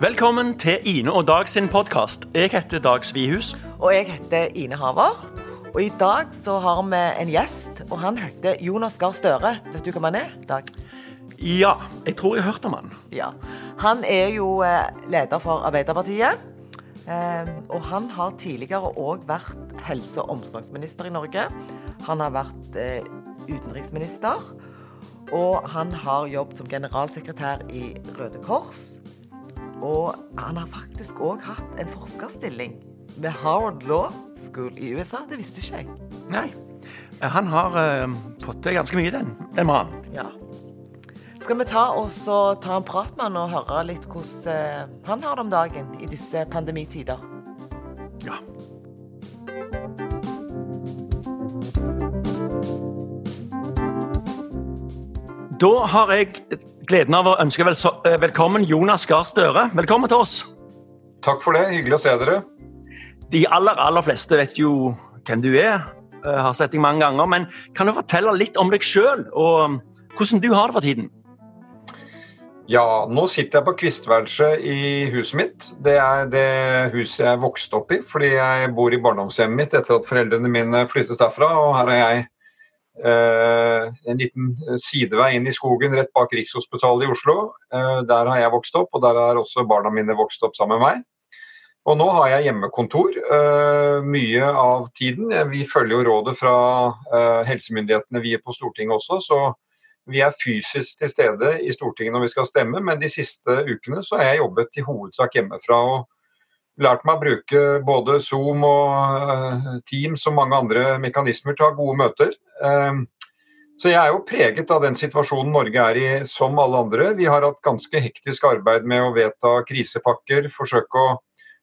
Velkommen til Ine og Dag sin podkast. Jeg heter Dag Svihus. Og jeg heter Ine Haver. Og i dag så har vi en gjest, og han heter Jonas Gahr Støre. Vet du hvem han er, Dag? Ja, jeg tror jeg har hørt om han. Ja. Han er jo eh, leder for Arbeiderpartiet. Eh, og han har tidligere òg vært helse- og omsorgsminister i Norge. Han har vært eh, utenriksminister. Og han har jobbet som generalsekretær i Røde Kors. Og han har faktisk òg hatt en forskerstilling ved Howard Law School i USA. Det visste ikke jeg. Nei, han har uh, fått til ganske mye, den, den mannen. Ja. Skal vi ta, ta en prat med han og høre litt hvordan uh, han har det om dagen i disse pandemitider? Ja. Da har jeg gleden av å ønske vel eh, velkommen Jonas Gahr Støre. Velkommen til oss. Takk for det. Hyggelig å se dere. De aller, aller fleste vet jo hvem du er. Jeg har sett deg mange ganger. Men kan du fortelle litt om deg sjøl, og um, hvordan du har det for tiden? Ja, nå sitter jeg på kvistværelset i huset mitt. Det er det huset jeg vokste opp i, fordi jeg bor i barndomshjemmet mitt etter at foreldrene mine flyttet derfra. Og her er jeg Eh, en liten eh, sidevei inn i skogen rett bak Rikshospitalet i Oslo. Eh, der har jeg vokst opp, og der har også barna mine vokst opp sammen med meg. Og nå har jeg hjemmekontor mye av tiden. Vi følger jo rådet fra helsemyndighetene, vi er på Stortinget også. Så vi er fysisk til stede i Stortinget når vi skal stemme, men de siste ukene så har jeg jobbet i hovedsak hjemmefra. og lært meg å bruke både Zoom og Teams og mange andre mekanismer til å ha gode møter. Um, så jeg er jo preget av den situasjonen Norge er i som alle andre. Vi har hatt ganske hektisk arbeid med å vedta krisepakker, forsøke å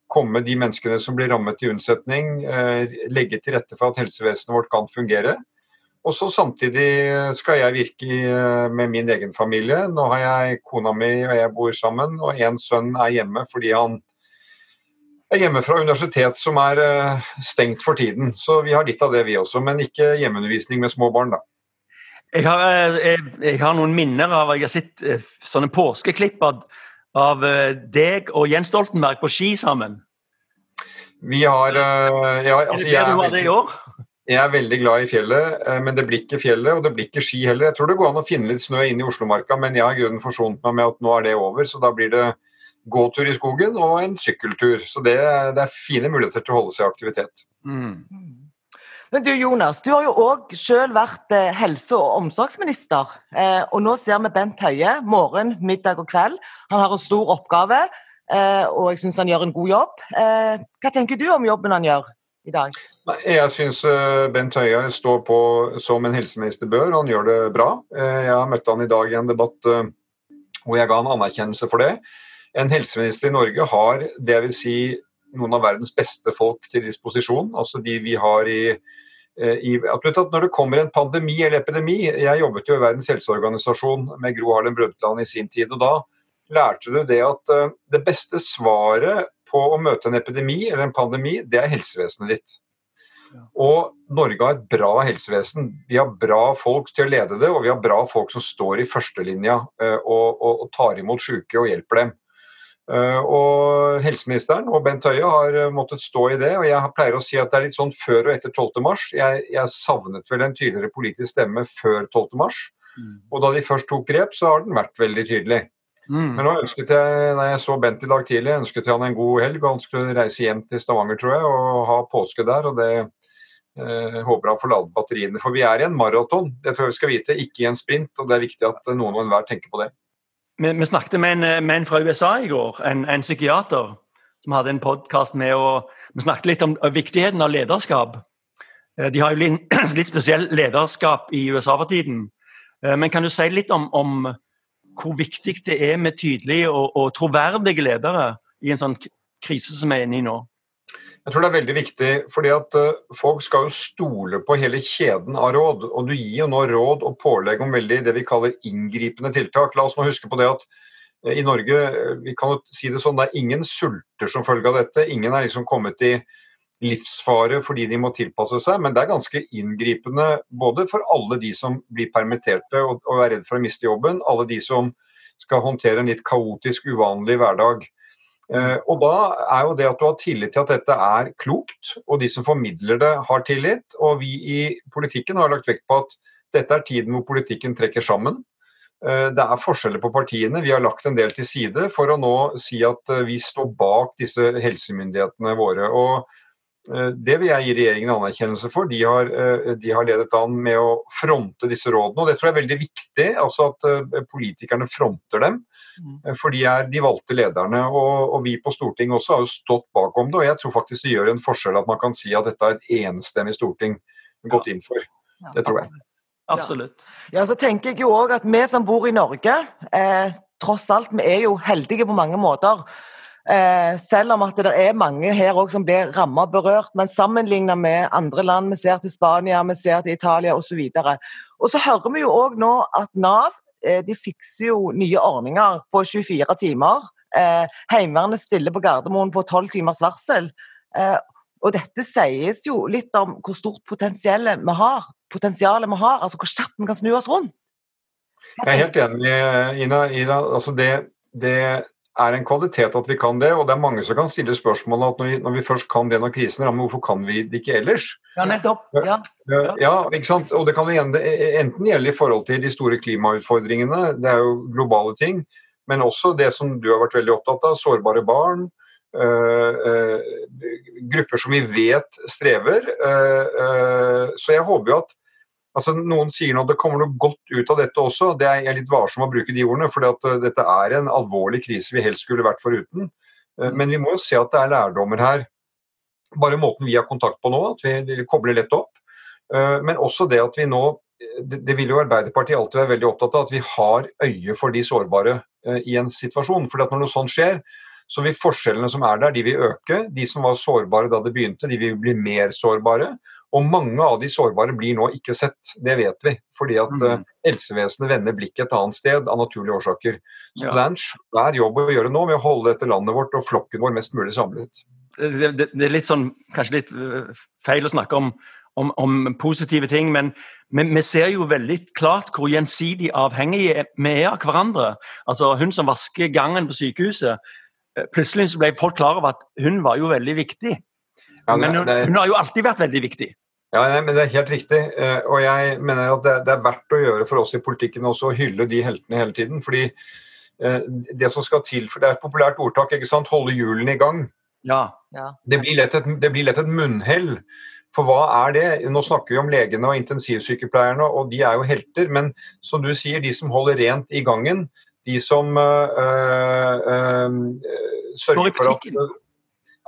komme de menneskene som blir rammet til unnsetning, uh, legge til rette for at helsevesenet vårt kan fungere. Og så Samtidig skal jeg virke uh, med min egen familie. Nå har jeg kona mi og jeg bor sammen, og en sønn er hjemme fordi han er hjemme fra universitet som er uh, stengt for tiden. Så vi har litt av det, vi også. Men ikke hjemmeundervisning med små barn, da. Jeg har, jeg, eh, jeg har noen minner av Jeg har sett uh, sånne påskeklipp av, av deg og Jens Stoltenberg på ski sammen. Vi har ja, altså, jeg, er veldig, jeg er veldig glad i fjellet, men det blir ikke fjellet, og det blir ikke ski heller. Jeg tror det går an å finne litt snø inn i Oslomarka, men jeg har grunnen forsont meg med at nå er det over. Så da blir det gåtur i skogen og en sykkeltur. Så det, det er fine muligheter til å holde seg i aktivitet. Mm. Men du Jonas, du har jo òg selv vært eh, helse- og omsorgsminister. Eh, og nå ser vi Bent Høie morgen, middag og kveld. Han har en stor oppgave, eh, og jeg syns han gjør en god jobb. Eh, hva tenker du om jobben han gjør i dag? Jeg syns eh, Bent Høie står på som en helseminister bør, han gjør det bra. Eh, jeg møtte han i dag i en debatt hvor jeg ga han anerkjennelse for det en helseminister i Norge har det vil si noen av verdens beste folk til disposisjon. Altså de vi har i, eh, i at Når det kommer en pandemi eller epidemi Jeg jobbet jo i Verdens helseorganisasjon med Gro Harlem Brundtland i sin tid. og Da lærte du det at eh, det beste svaret på å møte en epidemi eller en pandemi, det er helsevesenet ditt. Og Norge har et bra helsevesen. Vi har bra folk til å lede det, og vi har bra folk som står i førstelinja eh, og, og, og tar imot syke og hjelper dem. Eh, og Helseministeren og Bent Høie har eh, måttet stå i det. og Jeg pleier å si at det er litt sånn før og etter 12. mars. Jeg, jeg savnet vel en tydeligere politisk stemme før 12. mars. Mm. Og da de først tok grep, så har den vært veldig tydelig. Mm. Men nå ønsket jeg, da jeg så Bent i dag tidlig, ønsket jeg han en god helg. og Han skulle reise hjem til Stavanger, tror jeg, og ha påske der. og det eh, håper han får ladet batteriene. For vi er i en maraton, det tror jeg vi skal vite, ikke i en sprint. og Det er viktig at noen og enhver tenker på det. Vi, vi snakket med en, med en, fra USA i går, en, en psykiater som hadde en podkast med og Vi snakket litt om viktigheten av lederskap. Eh, de har jo litt spesiell lederskap i USA for tiden. Eh, men kan du si litt om, om hvor viktig det er med tydelige og, og troverdige ledere i en sånn krise som vi er inne i nå? Jeg tror det er veldig viktig, fordi at uh, folk skal jo stole på hele kjeden av råd. Og du gir jo nå råd og pålegg om veldig det vi kaller inngripende tiltak. La oss nå huske på det at uh, i Norge uh, vi kan jo si det sånn, det er ingen sulter som følge av dette. Ingen er liksom kommet i livsfare fordi de må tilpasse seg, men det er ganske inngripende både for alle de som blir permitterte og er redd for å miste jobben, alle de som skal håndtere en litt kaotisk, uvanlig hverdag. Eh, og da er jo det at du har tillit til at dette er klokt, og de som formidler det, har tillit. Og vi i politikken har lagt vekt på at dette er tiden hvor politikken trekker sammen. Eh, det er forskjeller på partiene. Vi har lagt en del til side for å nå si at eh, vi står bak disse helsemyndighetene våre. og det vil jeg gi regjeringen anerkjennelse for. De har, de har, ledet an med å fronte disse rådene. og Det tror jeg er veldig viktig. altså At politikerne fronter dem. Mm. For de er de valgte lederne. Og, og, vi på Stortinget også har jo stått bakom det. Og jeg tror faktisk det gjør en forskjell at man kan si at dette er et enstemmig storting gått inn for. Det tror jeg. Absolutt. Ja, så tenker jeg jo òg at vi som bor i Norge, eh, tross alt, vi er jo heldige på mange måter. Eh, selv om at det er mange her også som blir rammet og berørt, men sammenlignet med andre land, vi ser til Spania, vi ser til Italia osv. Og, og så hører vi jo òg nå at Nav Eh, de fikser jo nye ordninger på 24 timer. Eh, Heimevernet stiller på Gardermoen på 12 timers varsel. Og dette sies jo litt om hvor stort potensialet vi har, potensialet vi har, altså hvor kjapt vi kan snu oss rundt. Jeg er helt enig, Ina. Ina altså det, det, er en kvalitet at vi kan det. Og det er mange som kan stille spørsmålet at når vi, når vi først kan det når krisen rammer, hvorfor kan vi det ikke ellers? Ja, nettopp. Ja. ja, ikke sant? Og det kan enten gjelde i forhold til de store klimautfordringene, det er jo globale ting, men også det som du har vært veldig opptatt av, sårbare barn. Uh, uh, grupper som vi vet strever. Uh, så jeg håper jo at Altså, noen sier nå det kommer noe godt ut av dette også. det er Jeg litt varsom å bruke de ordene, for uh, dette er en alvorlig krise vi helst skulle vært foruten. Uh, men vi må jo se at det er lærdommer her. Bare måten vi har kontakt på nå, at vi kobler lett opp. Uh, men også det at vi nå det, vil jo Arbeiderpartiet alltid være veldig opptatt av, at vi har øye for de sårbare i en situasjon. For når noe sånt skjer, så vil forskjellene som er der, de vil øke. De som var sårbare da det begynte, de vil bli mer sårbare. Og mange av de sårbare blir nå ikke sett, det vet vi. Fordi at mm. uh, helsevesenet vender blikket et annet sted av naturlige årsaker. Så ja. det er en svær jobb å gjøre nå med å holde dette landet vårt og flokken vår mest mulig samlet. Det, det, det er litt sånn, kanskje litt uh, feil å snakke om, om, om positive ting, men, men, vi ser jo veldig klart hvor gjensidig avhengige vi er av hverandre. Altså Hun som vasker gangen på sykehuset, uh, plutselig ble folk klar over at hun var jo veldig viktig. Ja, men hun, hun, har jo alltid vært veldig viktig. Ja, men Det er helt riktig. Eh, og jeg mener at det, er verdt å gjøre for oss i politikken også å hylle de heltene hele tiden. fordi eh, det som skal til, for det er et populært ordtak, ikke sant? holde hjulene i gang. Ja. Det, blir lett et, det blir lett et munnhell. For hva er det? Nå snakker vi om legene og intensivsykepleierne, og de er jo helter. Men som du sier, de som holder rent i gangen, de som øh, øh, sørger for at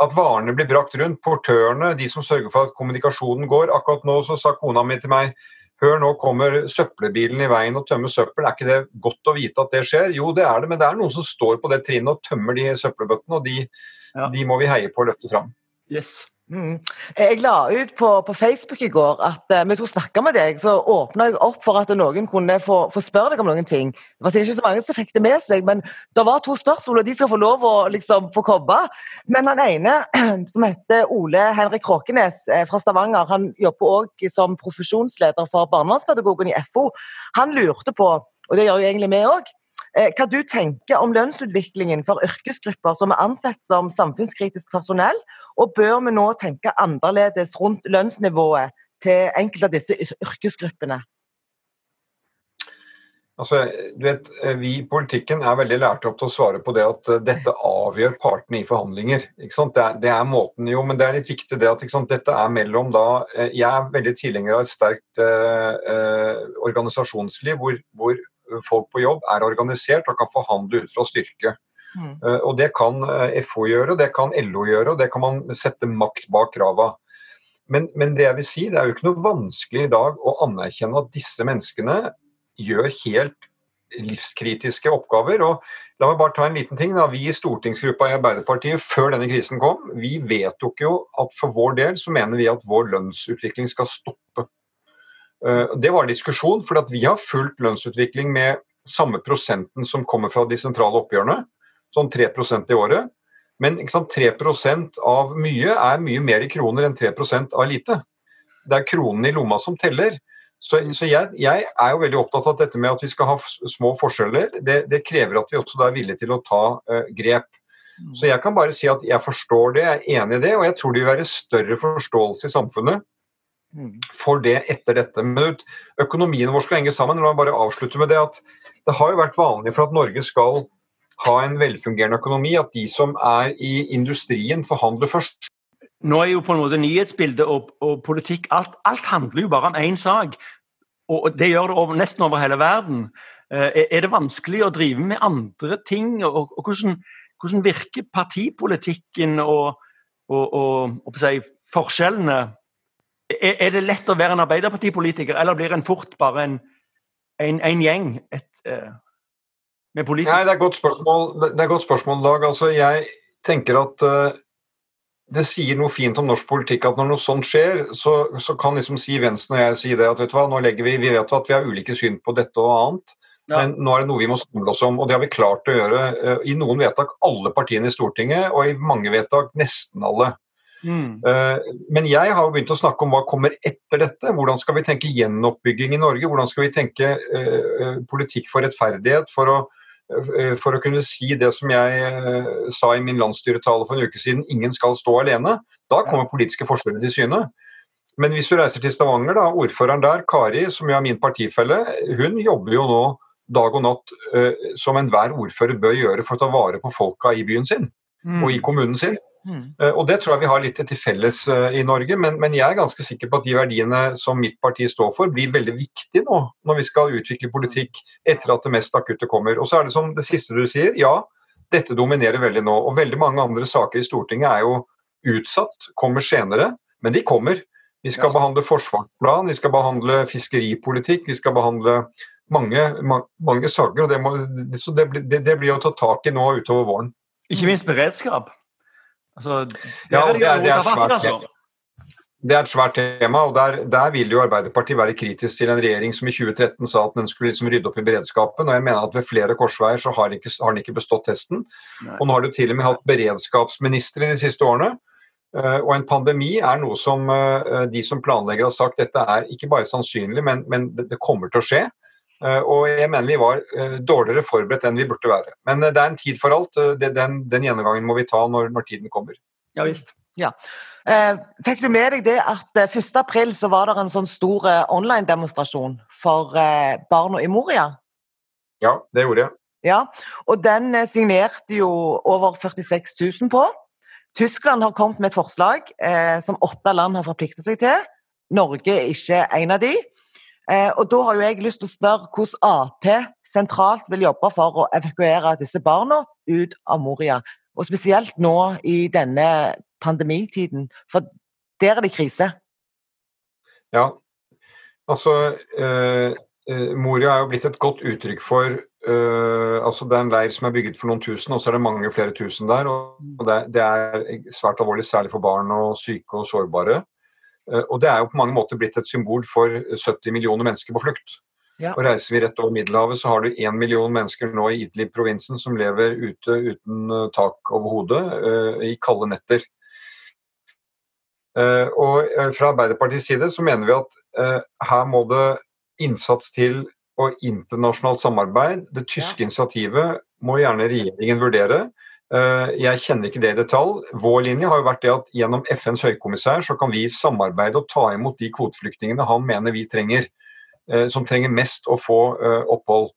at varene blir brakt rundt. Portørene, de som sørger for at kommunikasjonen går. Akkurat nå så sa kona mi til meg Hør, nå kommer søppelbilen i veien og tømmer søppel. Er ikke det godt å vite at det skjer? Jo, det er det, men det er noen som står på det trinnet og tømmer de søppelbøttene, og de, ja. de må vi heie på og løfte fram. Yes. Mm. Jeg la ut på, på, Facebook i går at uh, vi skulle snakke med deg. Så åpna jeg opp for at noen kunne få, få, spørre deg om noen ting. Det var ikke så mange som fikk det med seg, men det var to spørsmål, og de skal få lov å liksom, få komme. Men han ene, som heter Ole Henrik Kråkenes eh, fra Stavanger, han jobber òg som profesjonsleder for barnevernspedagogen i FO. Han lurte på, og det gjør jo egentlig vi òg, hva du tenker om lønnsutviklingen for yrkesgrupper som er ansett som samfunnskritisk personell, og bør vi nå tenke annerledes rundt lønnsnivået til enkelte av disse yrkesgruppene? Altså, du vet, eh, Vi i politikken er veldig lært opp til å svare på det at eh, dette avgjør partene i forhandlinger. Det er, det, er, måten jo, men det er litt viktig det at dette er mellom da Jeg er veldig tilhenger av et sterkt eh, organisasjonsliv hvor, hvor, folk på jobb er organisert og kan forhandle ut fra styrke. Mm. Uh, og Det kan eh, FO gjøre, det kan LO gjøre, og det kan man sette makt bak krava. Men, men, det jeg vil si, det er jo ikke noe vanskelig i dag å anerkjenne at disse menneskene gjør helt livskritiske oppgaver. og La meg bare ta en liten ting. Da. Vi i stortingsgruppa i Arbeiderpartiet før denne krisen kom, vi vedtok jo at for vår del så mener vi at vår lønnsutvikling skal stoppe. Eh, det var diskusjon, for vi har fulgt lønnsutvikling med samme prosenten som kommer fra de sentrale oppgjørene, sånn 3% i året. Men sant, 3% av mye er mye mer i kroner enn 3% av lite. Det er kronene i lomma som teller. Så, så jeg, jeg, er jo veldig opptatt av dette med at vi skal ha små forskjeller. Det, det krever at vi også er villige til å ta uh, grep. Så jeg kan bare si at jeg forstår det, jeg er enig i det, og jeg tror det vil være større forståelse i samfunnet. For det etter dette. Men økonomien vår skal henge sammen. La meg bare avslutte med det at det har jo vært vanlig for at Norge skal ha en velfungerende økonomi, at de som er i industrien, forhandler først. Nå er jo på en måte nyhetsbildet og, og politikk alt, alt, handler jo bare om én sak. Og det gjør det over, nesten over hele verden. Eh, er det vanskelig å drive med andre ting? Og, og hvordan, hvordan, virker partipolitikken og, og, og si, forskjellene? Er, er, det lett å være en arbeiderpartipolitiker, eller blir en fort bare en, en, en gjeng? Et, uh, med politikere? Nei, det er et godt spørsmål, det er godt spørsmål Dag. Altså, jeg tenker at uh, det sier noe fint om norsk politikk at når noe sånt skjer, så, så kan liksom Siv Jensen og jeg si det at vet du hva, nå legger vi, vi vet at vi har ulike syn på dette og annet, ja. men nå er det noe vi må samle oss om. Og det har vi klart å gjøre uh, i noen vedtak, alle partiene i Stortinget, og i mange vedtak nesten alle. Mm. Uh, men jeg har jo begynt å snakke om hva kommer etter dette. Hvordan skal vi tenke gjenoppbygging i Norge? Hvordan skal vi tenke uh, politikk for rettferdighet? for å Eh, for å kunne si det som jeg eh, sa i min landsstyretale for en uke siden, ingen skal stå alene. Da kommer politiske forskjeller til syne. Men hvis du reiser til Stavanger, da, ordføreren der, Kari, som jo er min partifelle, hun jobber jo nå dag og natt som enhver ordfører bør gjøre for å ta vare på folka i byen sin mm. og i kommunen sin. Mm. Uh, og Det tror jeg vi har litt til felles uh, i Norge, men, men, jeg er ganske sikker på at de verdiene som mitt parti står for, blir veldig viktige nå når vi skal utvikle politikk etter at det mest akutte kommer. Og så er det som det siste du sier, ja, dette dominerer veldig nå. Og veldig mange andre saker i Stortinget er jo utsatt, kommer senere, men de kommer. Vi skal behandle forsvarsplan, vi skal behandle fiskeripolitikk, vi skal behandle mange, mange, mange saker. og det, må, det, det, det, blir å ta tak i nå utover våren. Ikke minst beredskap. Altså, ja, det, er, det, er svært, altså. det er et svært tema, og der, der, vil jo Arbeiderpartiet være kritisk til en regjering som i 2013 sa at den skulle liksom rydde opp i beredskapen. og jeg mener at Ved flere korsveier så har den ikke, har den ikke bestått testen. Nei. Og Nå har du til og med hatt beredskapsministre de siste årene. Uh, og en pandemi er noe som uh, de som planlegger har sagt dette er ikke bare sannsynlig, men, men det, det, kommer til å skje. Uh, og jeg mener vi var dårligere forberedt enn vi burde være. Men det er en tid for alt. Den, den, gjennomgangen må vi ta når, når tiden kommer. Ja visst. Ja. fikk du med deg det at 1.4 så var det en sånn stor online-demonstrasjon for barna i Moria? Ja, det gjorde jeg. Ja, og den signerte jo over 46 000 på. Tyskland har kommet med et forslag eh, som åtte land har forpliktet seg til. Norge er ikke en av de. Eh, og Da har jo jeg lyst til å spørre hvordan Ap sentralt vil jobbe for å evakuere disse barna ut av Moria. Og spesielt nå i denne pandemitiden, for der er det krise. Ja, altså eh, eh Moria er jo blitt et godt uttrykk for Uh, altså Det er en leir som er bygget for noen tusen, og så er det mange flere tusen der. og Det, det er svært alvorlig, særlig for barn og syke og sårbare. Uh, og Det er jo på mange måter blitt et symbol for 70 millioner mennesker på flukt. Ja. Og Reiser vi rett over Middelhavet, så har du én million mennesker nå i Idlib-provinsen som lever ute uten uh, tak over hodet i kalde netter. og Fra Arbeiderpartiets side så mener vi at her må det innsats til og internasjonalt samarbeid. Det tyske ja. initiativet må gjerne regjeringen vurdere. Eh, jeg kjenner ikke det i detalj. Vår linje har jo vært det at gjennom FNs høykommissær så kan vi samarbeide og ta imot de kvoteflyktningene han mener vi trenger, eh, som trenger mest å få eh, opphold.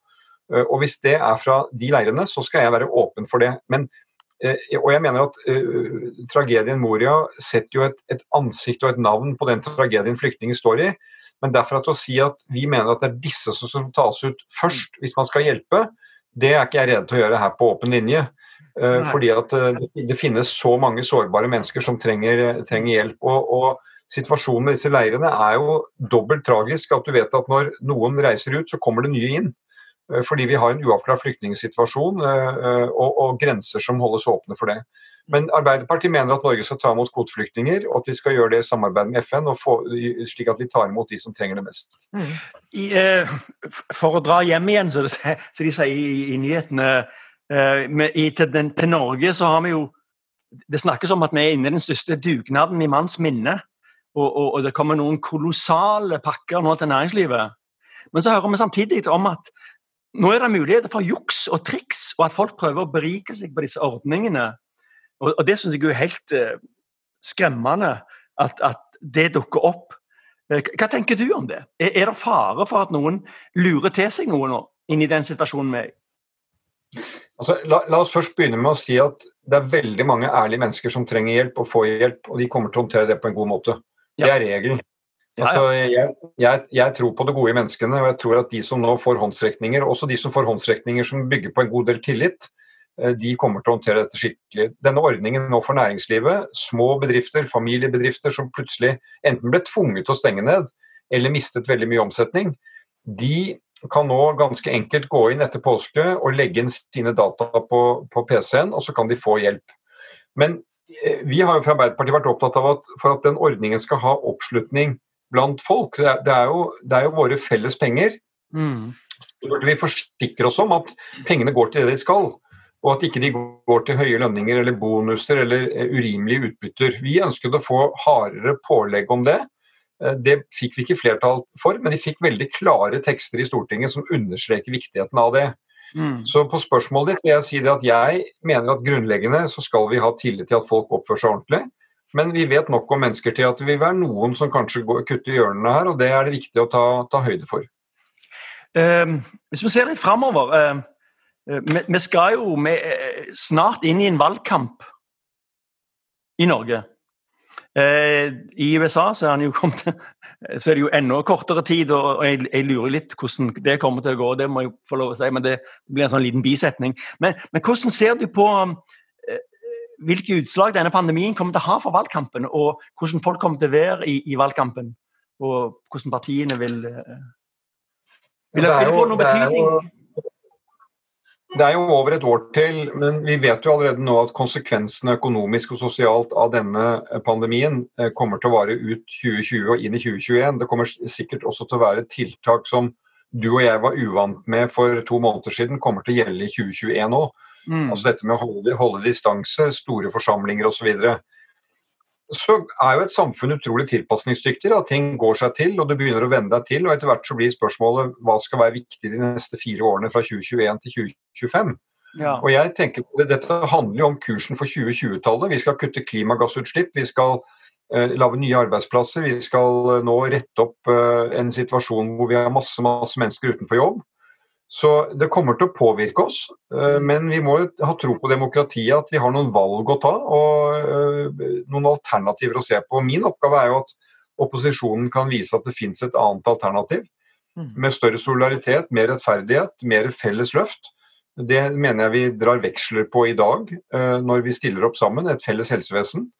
Og Hvis det er fra de leirene, så skal jeg være åpen for det. Men, og jeg mener at Tragedien Moria setter jo et, et ansikt og et navn på den tragedien flyktninger står i. Men derfra til å si at vi mener at det er disse som tas ut først hvis man skal hjelpe, det er ikke jeg rede til å gjøre her på åpen linje. Uh, fordi at uh, det finnes så mange sårbare mennesker som trenger, trenger hjelp. Og, og, situasjonen med disse leirene er jo dobbelt tragisk. At du vet at når noen reiser ut, så kommer det nye inn. Fordi vi har en uavklart flyktningsituasjon og, og, grenser som holdes åpne for det. Men Arbeiderpartiet mener at Norge skal ta imot kvoteflyktninger, og at vi skal gjøre det i samarbeid med FN, få, slik at vi tar imot de som trenger det mest. Mm. I, eh, for å dra hjem igjen, så, så de sier i, i nyhetene eh, i, til, den, til, Norge så har vi jo Det snakkes om at vi er inne i den største dugnaden i manns minne. Og, og, og det kommer noen kolossale pakker nå til næringslivet. Men så hører vi samtidig om at nå er det muligheter for juks og triks, og at folk prøver å berike seg på disse ordningene. Og, og det syns jeg er helt eh, skremmende at, at, det dukker opp. Hva tenker du om det? Er, er det fare for at noen lurer til seg noe nå, inn i den situasjonen vi er i? Altså, la, la, oss først begynne med å si at det er veldig mange ærlige mennesker som trenger hjelp og får hjelp, og de kommer til å håndtere det på en god måte. Det er regelen. Altså, jeg, jeg, jeg, tror på det gode i menneskene, og jeg tror at de som nå får håndsrekninger, også de som får håndsrekninger som bygger på en god del tillit, eh, de kommer til å håndtere dette skikkelig. Denne ordningen nå for næringslivet, små bedrifter, familiebedrifter som plutselig enten ble tvunget til å stenge ned eller mistet veldig mye omsetning, de kan nå ganske enkelt gå inn etter påske og legge inn sine data på, på PC-en, og så kan de få hjelp. Men eh, vi har jo fra Arbeiderpartiet vært opptatt av at for at den ordningen skal ha oppslutning blant folk, det er, det er, jo, det er jo, våre felles penger, mm. så burde vi forsikre oss om at pengene går til det de skal. Og at ikke de går til høye lønninger eller bonuser eller eh, urimelige utbytter. Vi ønsket å få hardere pålegg om det. Eh, det fikk vi ikke flertall for, men de fikk veldig klare tekster i Stortinget som understreker viktigheten av det. Mm. Så på spørsmålet ditt vil jeg si det at jeg mener at grunnleggende så skal vi ha tillit til at folk oppfører seg ordentlig. Men vi vet nok om mennesker til at det vil være noen som kanskje går, kutter hjørnene her, og det er det viktig å ta, ta høyde for. Eh, hvis vi ser litt framover eh, vi, vi, skal jo vi, snart inn i en valgkamp i Norge. Eh, I USA så er, kommet, så er det jo enda kortere tid, og jeg, jeg, lurer litt hvordan det kommer til å gå. Det må jeg få lov å si, men det blir en sånn liten bisetning. Men, men hvordan ser du på eh, hvilke utslag denne pandemien kommer til å ha for valgkampen, og hvordan folk kommer til å være i, i valgkampen? Og hvordan partiene vil eh, Vil det, få noen betydning? Det er jo over et år til, men vi vet jo allerede nå at konsekvensene økonomisk og sosialt av denne eh, pandemien eh, kommer til å vare ut 2020 og inn i 2021. Det kommer sikkert også til å være tiltak som du og jeg var uvant med for to måneder siden, kommer til å gjelde i 2021 òg. Mm. Altså dette med å holde, holde distanse, store forsamlinger osv så er jo et samfunn utrolig tilpasningsdyktig. Da. Ting går seg til, og du begynner å venne deg til. og Etter hvert så blir spørsmålet hva skal være viktig de neste fire årene fra 2021 til 2025. Ja. Og jeg tenker det, Dette handler jo om kursen for 2020-tallet. Vi skal kutte klimagassutslipp. Vi skal eh, lage nye arbeidsplasser. Vi skal eh, nå rette opp eh, en situasjon hvor vi har masse, masse mennesker utenfor jobb. Så det kommer til å påvirke oss, eh, men vi må ha tro på demokratiet, at vi har noen valg å ta og eh, noen alternativer å se på. Min oppgave er jo at opposisjonen kan vise at det finnes et annet alternativ. Mm. Med større solidaritet, mer rettferdighet, mer felles løft. Det mener jeg vi drar veksler på i dag, eh, når vi stiller opp sammen, et felles helsevesen.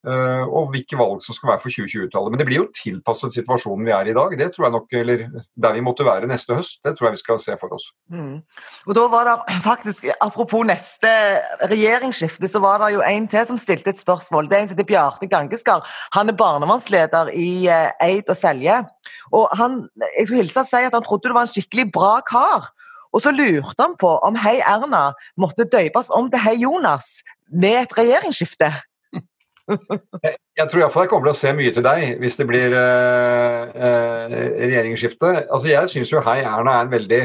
Uh, og hvilke valg som skal være for 2020-tallet. Men det blir jo tilpasset situasjonen vi er i i dag. Det tror jeg nok, eller Der vi måtte være neste høst. Det tror jeg vi skal se for oss. Mm. Og da var det faktisk, Apropos neste regjeringsskifte, så var det jo en til som stilte et spørsmål. Det er en som heter Bjarte Gangeskar. Han er barnevernsleder i uh, Eid og Selje. Og han, jeg skulle hilse og si at han trodde du var en skikkelig bra kar. Og så lurte han på om Hei Erna måtte døpes om til Hei Jonas med et regjeringsskifte jeg, jeg tror iallfall jeg kommer til å se mye til deg hvis det blir eh, eh, regjeringsskifte. Altså, jeg syns jo Hei Erna er en veldig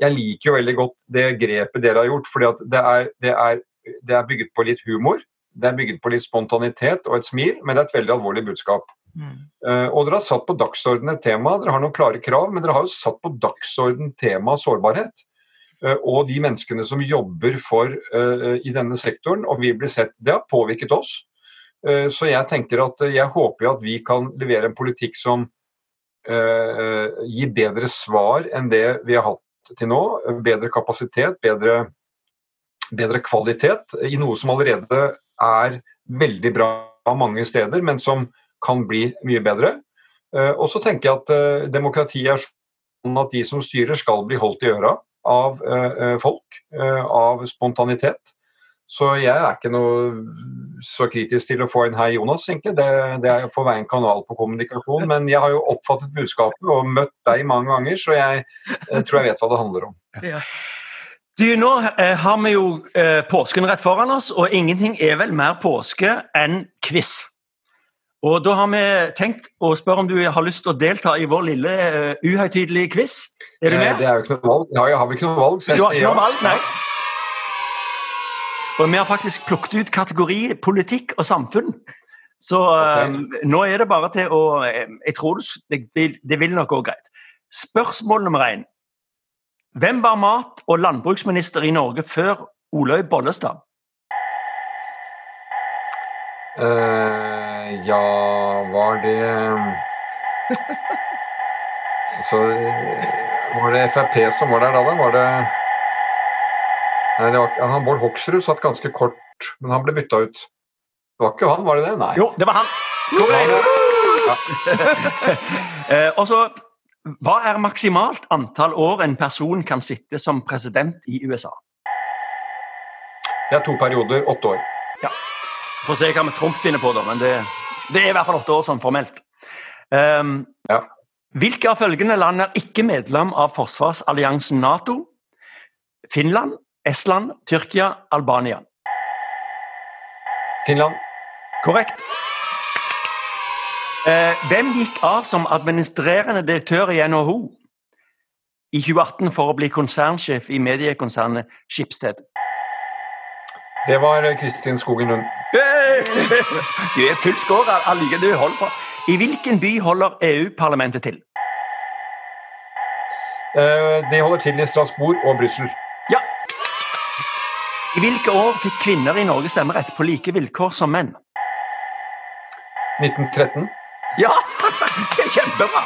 Jeg liker jo veldig godt det grepet dere har gjort. fordi det er, det, er, det er, bygget på litt humor. Det er bygget på litt spontanitet og et smil, men det er et veldig alvorlig budskap. Mm. Uh, og dere har satt på dagsorden et tema. Dere har noen klare krav, men dere har jo satt på dagsorden temaet sårbarhet og de menneskene som jobber for uh, i denne sektoren, og vi blir sett. Det har påvirket oss. Eh, så jeg tenker at eh, jeg håper at vi kan levere en politikk som uh, gir bedre svar enn det vi har hatt til nå. Bedre kapasitet, bedre, bedre kvalitet i noe som allerede er veldig bra mange steder, men som kan bli mye bedre. Og så tenker jeg at demokratiet er sånn at de som styrer, skal bli holdt i øra av folk, av spontanitet. Så jeg er ikke noe så kritisk til å få inn her Jonas, egentlig. Det, det er får være en kanal på kommunikasjon. Men jeg har jo oppfattet budskapet og møtt deg mange ganger, så jeg, jeg tror jeg vet hva det handler om. Ja. Du, Nå eh, har vi jo eh, påsken rett foran oss, og ingenting er vel mer påske enn quiz. Og Da har vi tenkt å spørre om du har lyst til å delta i vår lille uh, uhøytidelige quiz. Er du med? Det er jo ikke noe valg. Ja, jeg har vel ikke noe valg. Du har ikke noe valg, nei? Og vi har faktisk plukket ut kategori politikk og samfunn. Så okay. um, nå er det bare til å Jeg tror det, det vil nok gå greit. Spørsmål nummer én. Hvem var mat- og landbruksminister i Norge før Olaug Bollestad? Uh, ja, var det Så var det Frp som var der da, da? Var det Nei, det var, han Bård Hoksrud satt ganske kort, men han ble bytta ut. Det var ikke han, var det det? Nei. Jo, det var han. Ja. eh, og så, Hva er maksimalt antall år en person kan sitte som president i USA? Det er to perioder, åtte år. Ja. Får se hva med Trump finner på, da, men det, det, er i hvert fall åtte år sånn formelt. Um, ja. Hvilke av følgende land er ikke medlem av forsvarsalliansen Nato? Finland, Estland, Tyrkia, Albania. Finland. Korrekt. Eh, hvem gikk av som administrerende direktør i NHO i 2018 for å bli konsernsjef i mediekonsernet Skipsted? Det var Kristin Skogen Lund. Du er full score allike du holder på. I hvilken by holder EU-parlamentet til? Eh, det holder til i Strasbourg og Brussel. Ja, i hvilke år fikk kvinner i Norge stemmerett på like vilkår som menn? 1913. Ja! Det er kjempebra!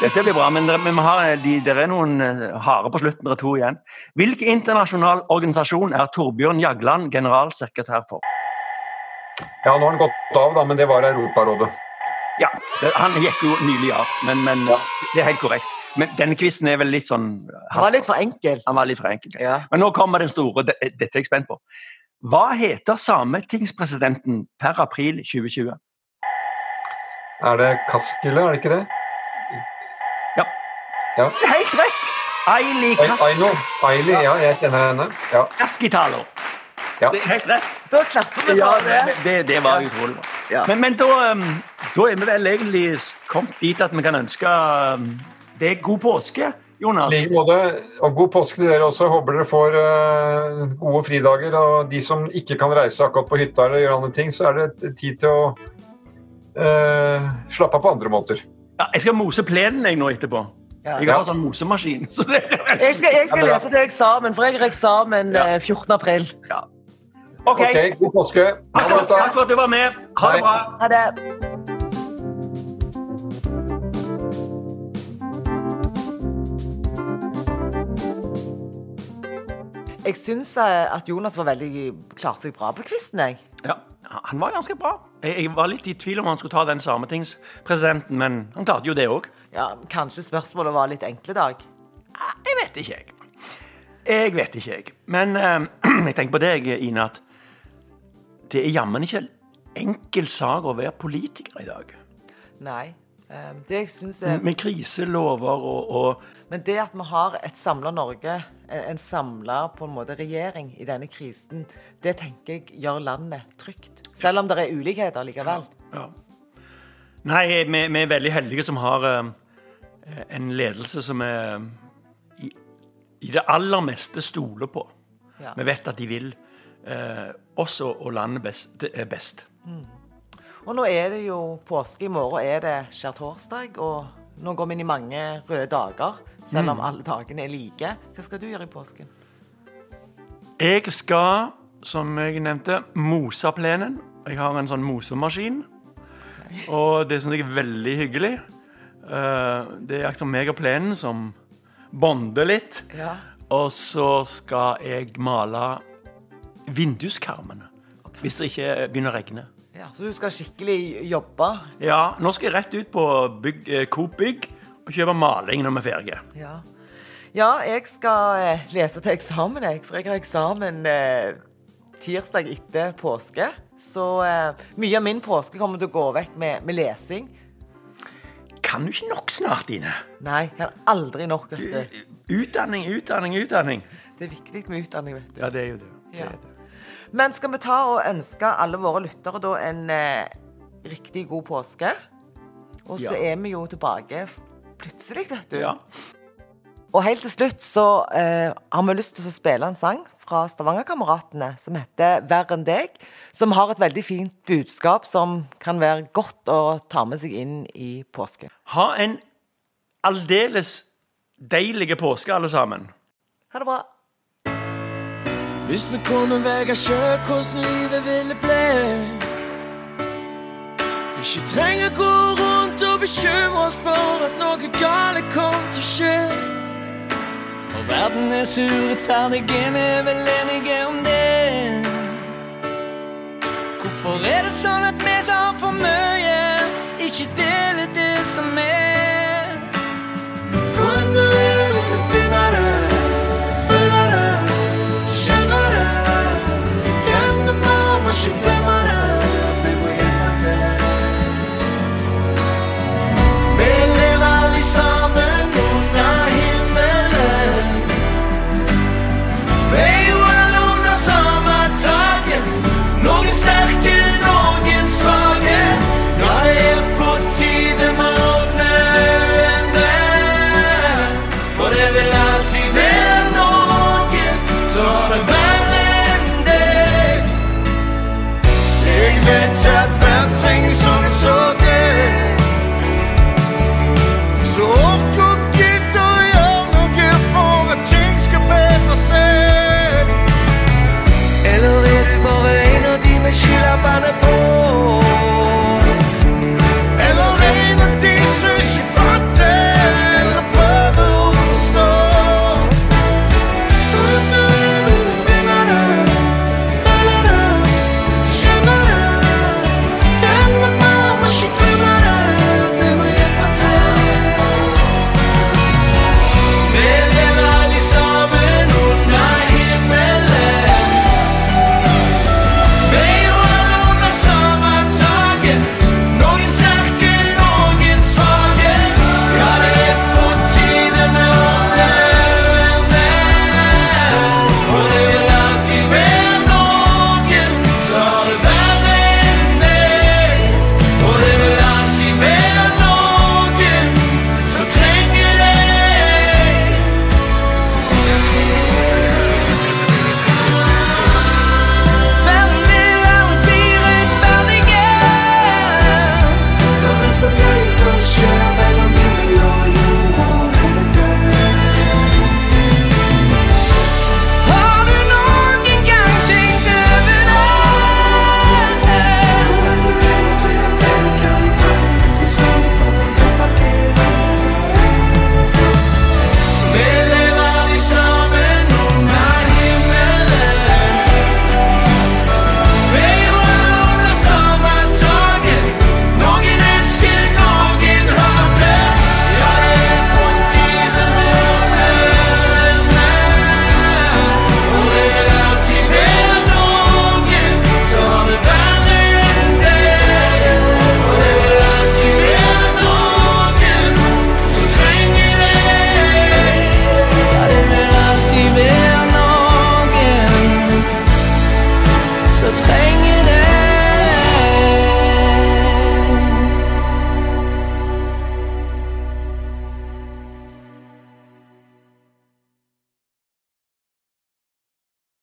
Dette blir bra, men dere er noen eh, harde på slutten. Dere to igjen. Hvilken internasjonal organisasjon er Torbjørn Jagland generalsekretær for? Ja, Nå har han gått av, da, men det var Europarådet. Ja, det, han gikk jo nylig av, men, men ja. det er helt korrekt. Men denne quizen er vel litt sånn Han var litt for enkel. Han var litt for enkel. Ja. Men nå kommer den store. Dette er jeg spent på. Hva heter sametingspresidenten per april 2020? Er det Kaskele, er det ikke det? Ja. ja. Helt rett! Aili Aino. Aili, ja, jeg kjenner henne. Ja. Kaskitalo. Ja. Det er helt rett. Da klapper vi ja, det. Det, det var utrolig bra. Ja. Men, men da, um, da, er vi vel egentlig kommet dit at vi kan ønske um, det er god påske, Jonas. like måte. Og god påske til dere også. Håper dere får uh, gode fridager. Og de som ikke kan reise akkurat på hytta eller gjøre andre ting, så er det tid til å uh, slappe av på andre måter. Ja, jeg skal mose plenen jeg nå etterpå. Ja. Jeg har sånn mosemaskin. Så jeg skal, jeg skal lese til eksamen, for jeg har eksamen ja. 14. Eh, april. Ja. OK. okay god påske. Takk for at du var med. Ha det bra. Ha det. Jeg syns eh, at Jonas var veldig klarte seg bra på quizen. Ja, han var ganske bra. Jeg, var litt i tvil om han skulle ta den sametingspresidenten, men han klarte jo det òg. Ja, kanskje spørsmålet var litt enkle, Dag? Jeg vet ikke, jeg. Jeg vet ikke, jeg. Men eh, jeg tenker på deg, Ine, at det er jammen ikke enkel sak å være politiker i dag. Nei. Um, det jeg syns er Med kriselover og, og men det at vi har et samla Norge, en samla regjering i denne krisen, det tenker jeg gjør landet trygt. Selv om det er ulikheter likevel. Ja, ja. Nei, vi, vi, er veldig heldige som har uh, en ledelse som er i, i, det aller meste stoler på. Ja. Vi vet at de vil uh, oss og, landet best. best. Mm. Og nå er det jo påske. I morgen er det skjærtorsdag. Og nå går vi inn i mange røde dager selv om mm. alle dagene er like. Hva skal du gjøre i påsken? Jeg skal, som jeg nevnte, mose plenen. Jeg har en sånn mosemaskin. Og det syns jeg er veldig hyggelig. Eh, det er akkurat meg og plenen som bonder litt. Ja. Og så skal jeg male vinduskarmene. Okay. Hvis det ikke begynner å regne. Ja, Så du skal skikkelig jobbe? Ja. Nå skal jeg rett ut på bygg, eh, Coop Bygg og kjøpe maling når vi er ferdige. Ja. ja. jeg skal eh, lese til eksamen, jeg. For jeg har eksamen eh, tirsdag etter påske. Så eh, mye av min påske kommer til å gå vekk med, med lesing. Kan du ikke nok snart, Ine? Nei, kan aldri nok. vet du. Utdanning, utdanning, utdanning. Det er viktig med utdanning, vet du. Ja, det er jo det. det, ja. det. Men skal vi ta og ønske alle våre lyttere da en eh, riktig god påske? Og så ja. er vi jo tilbake plutselig, vet du. Ja. Og helt til slutt så eh, har vi lyst til å spille en sang fra Stavangerkameratene som heter 'Verre enn deg'. Som har et veldig fint budskap som kan være godt å ta med seg inn i påsken. Ha en aldeles deilig påske, alle sammen. Ha det bra. Hvis vi kunne velge sjøl hvordan livet ville bli. Ikke trenger gå rundt og bekymre oss for at noe galt kom til å skje. For verden er så urettferdig, er vi vel enige om det? Hvorfor er det sånn at vi som har for mye, ikke deler det som er? should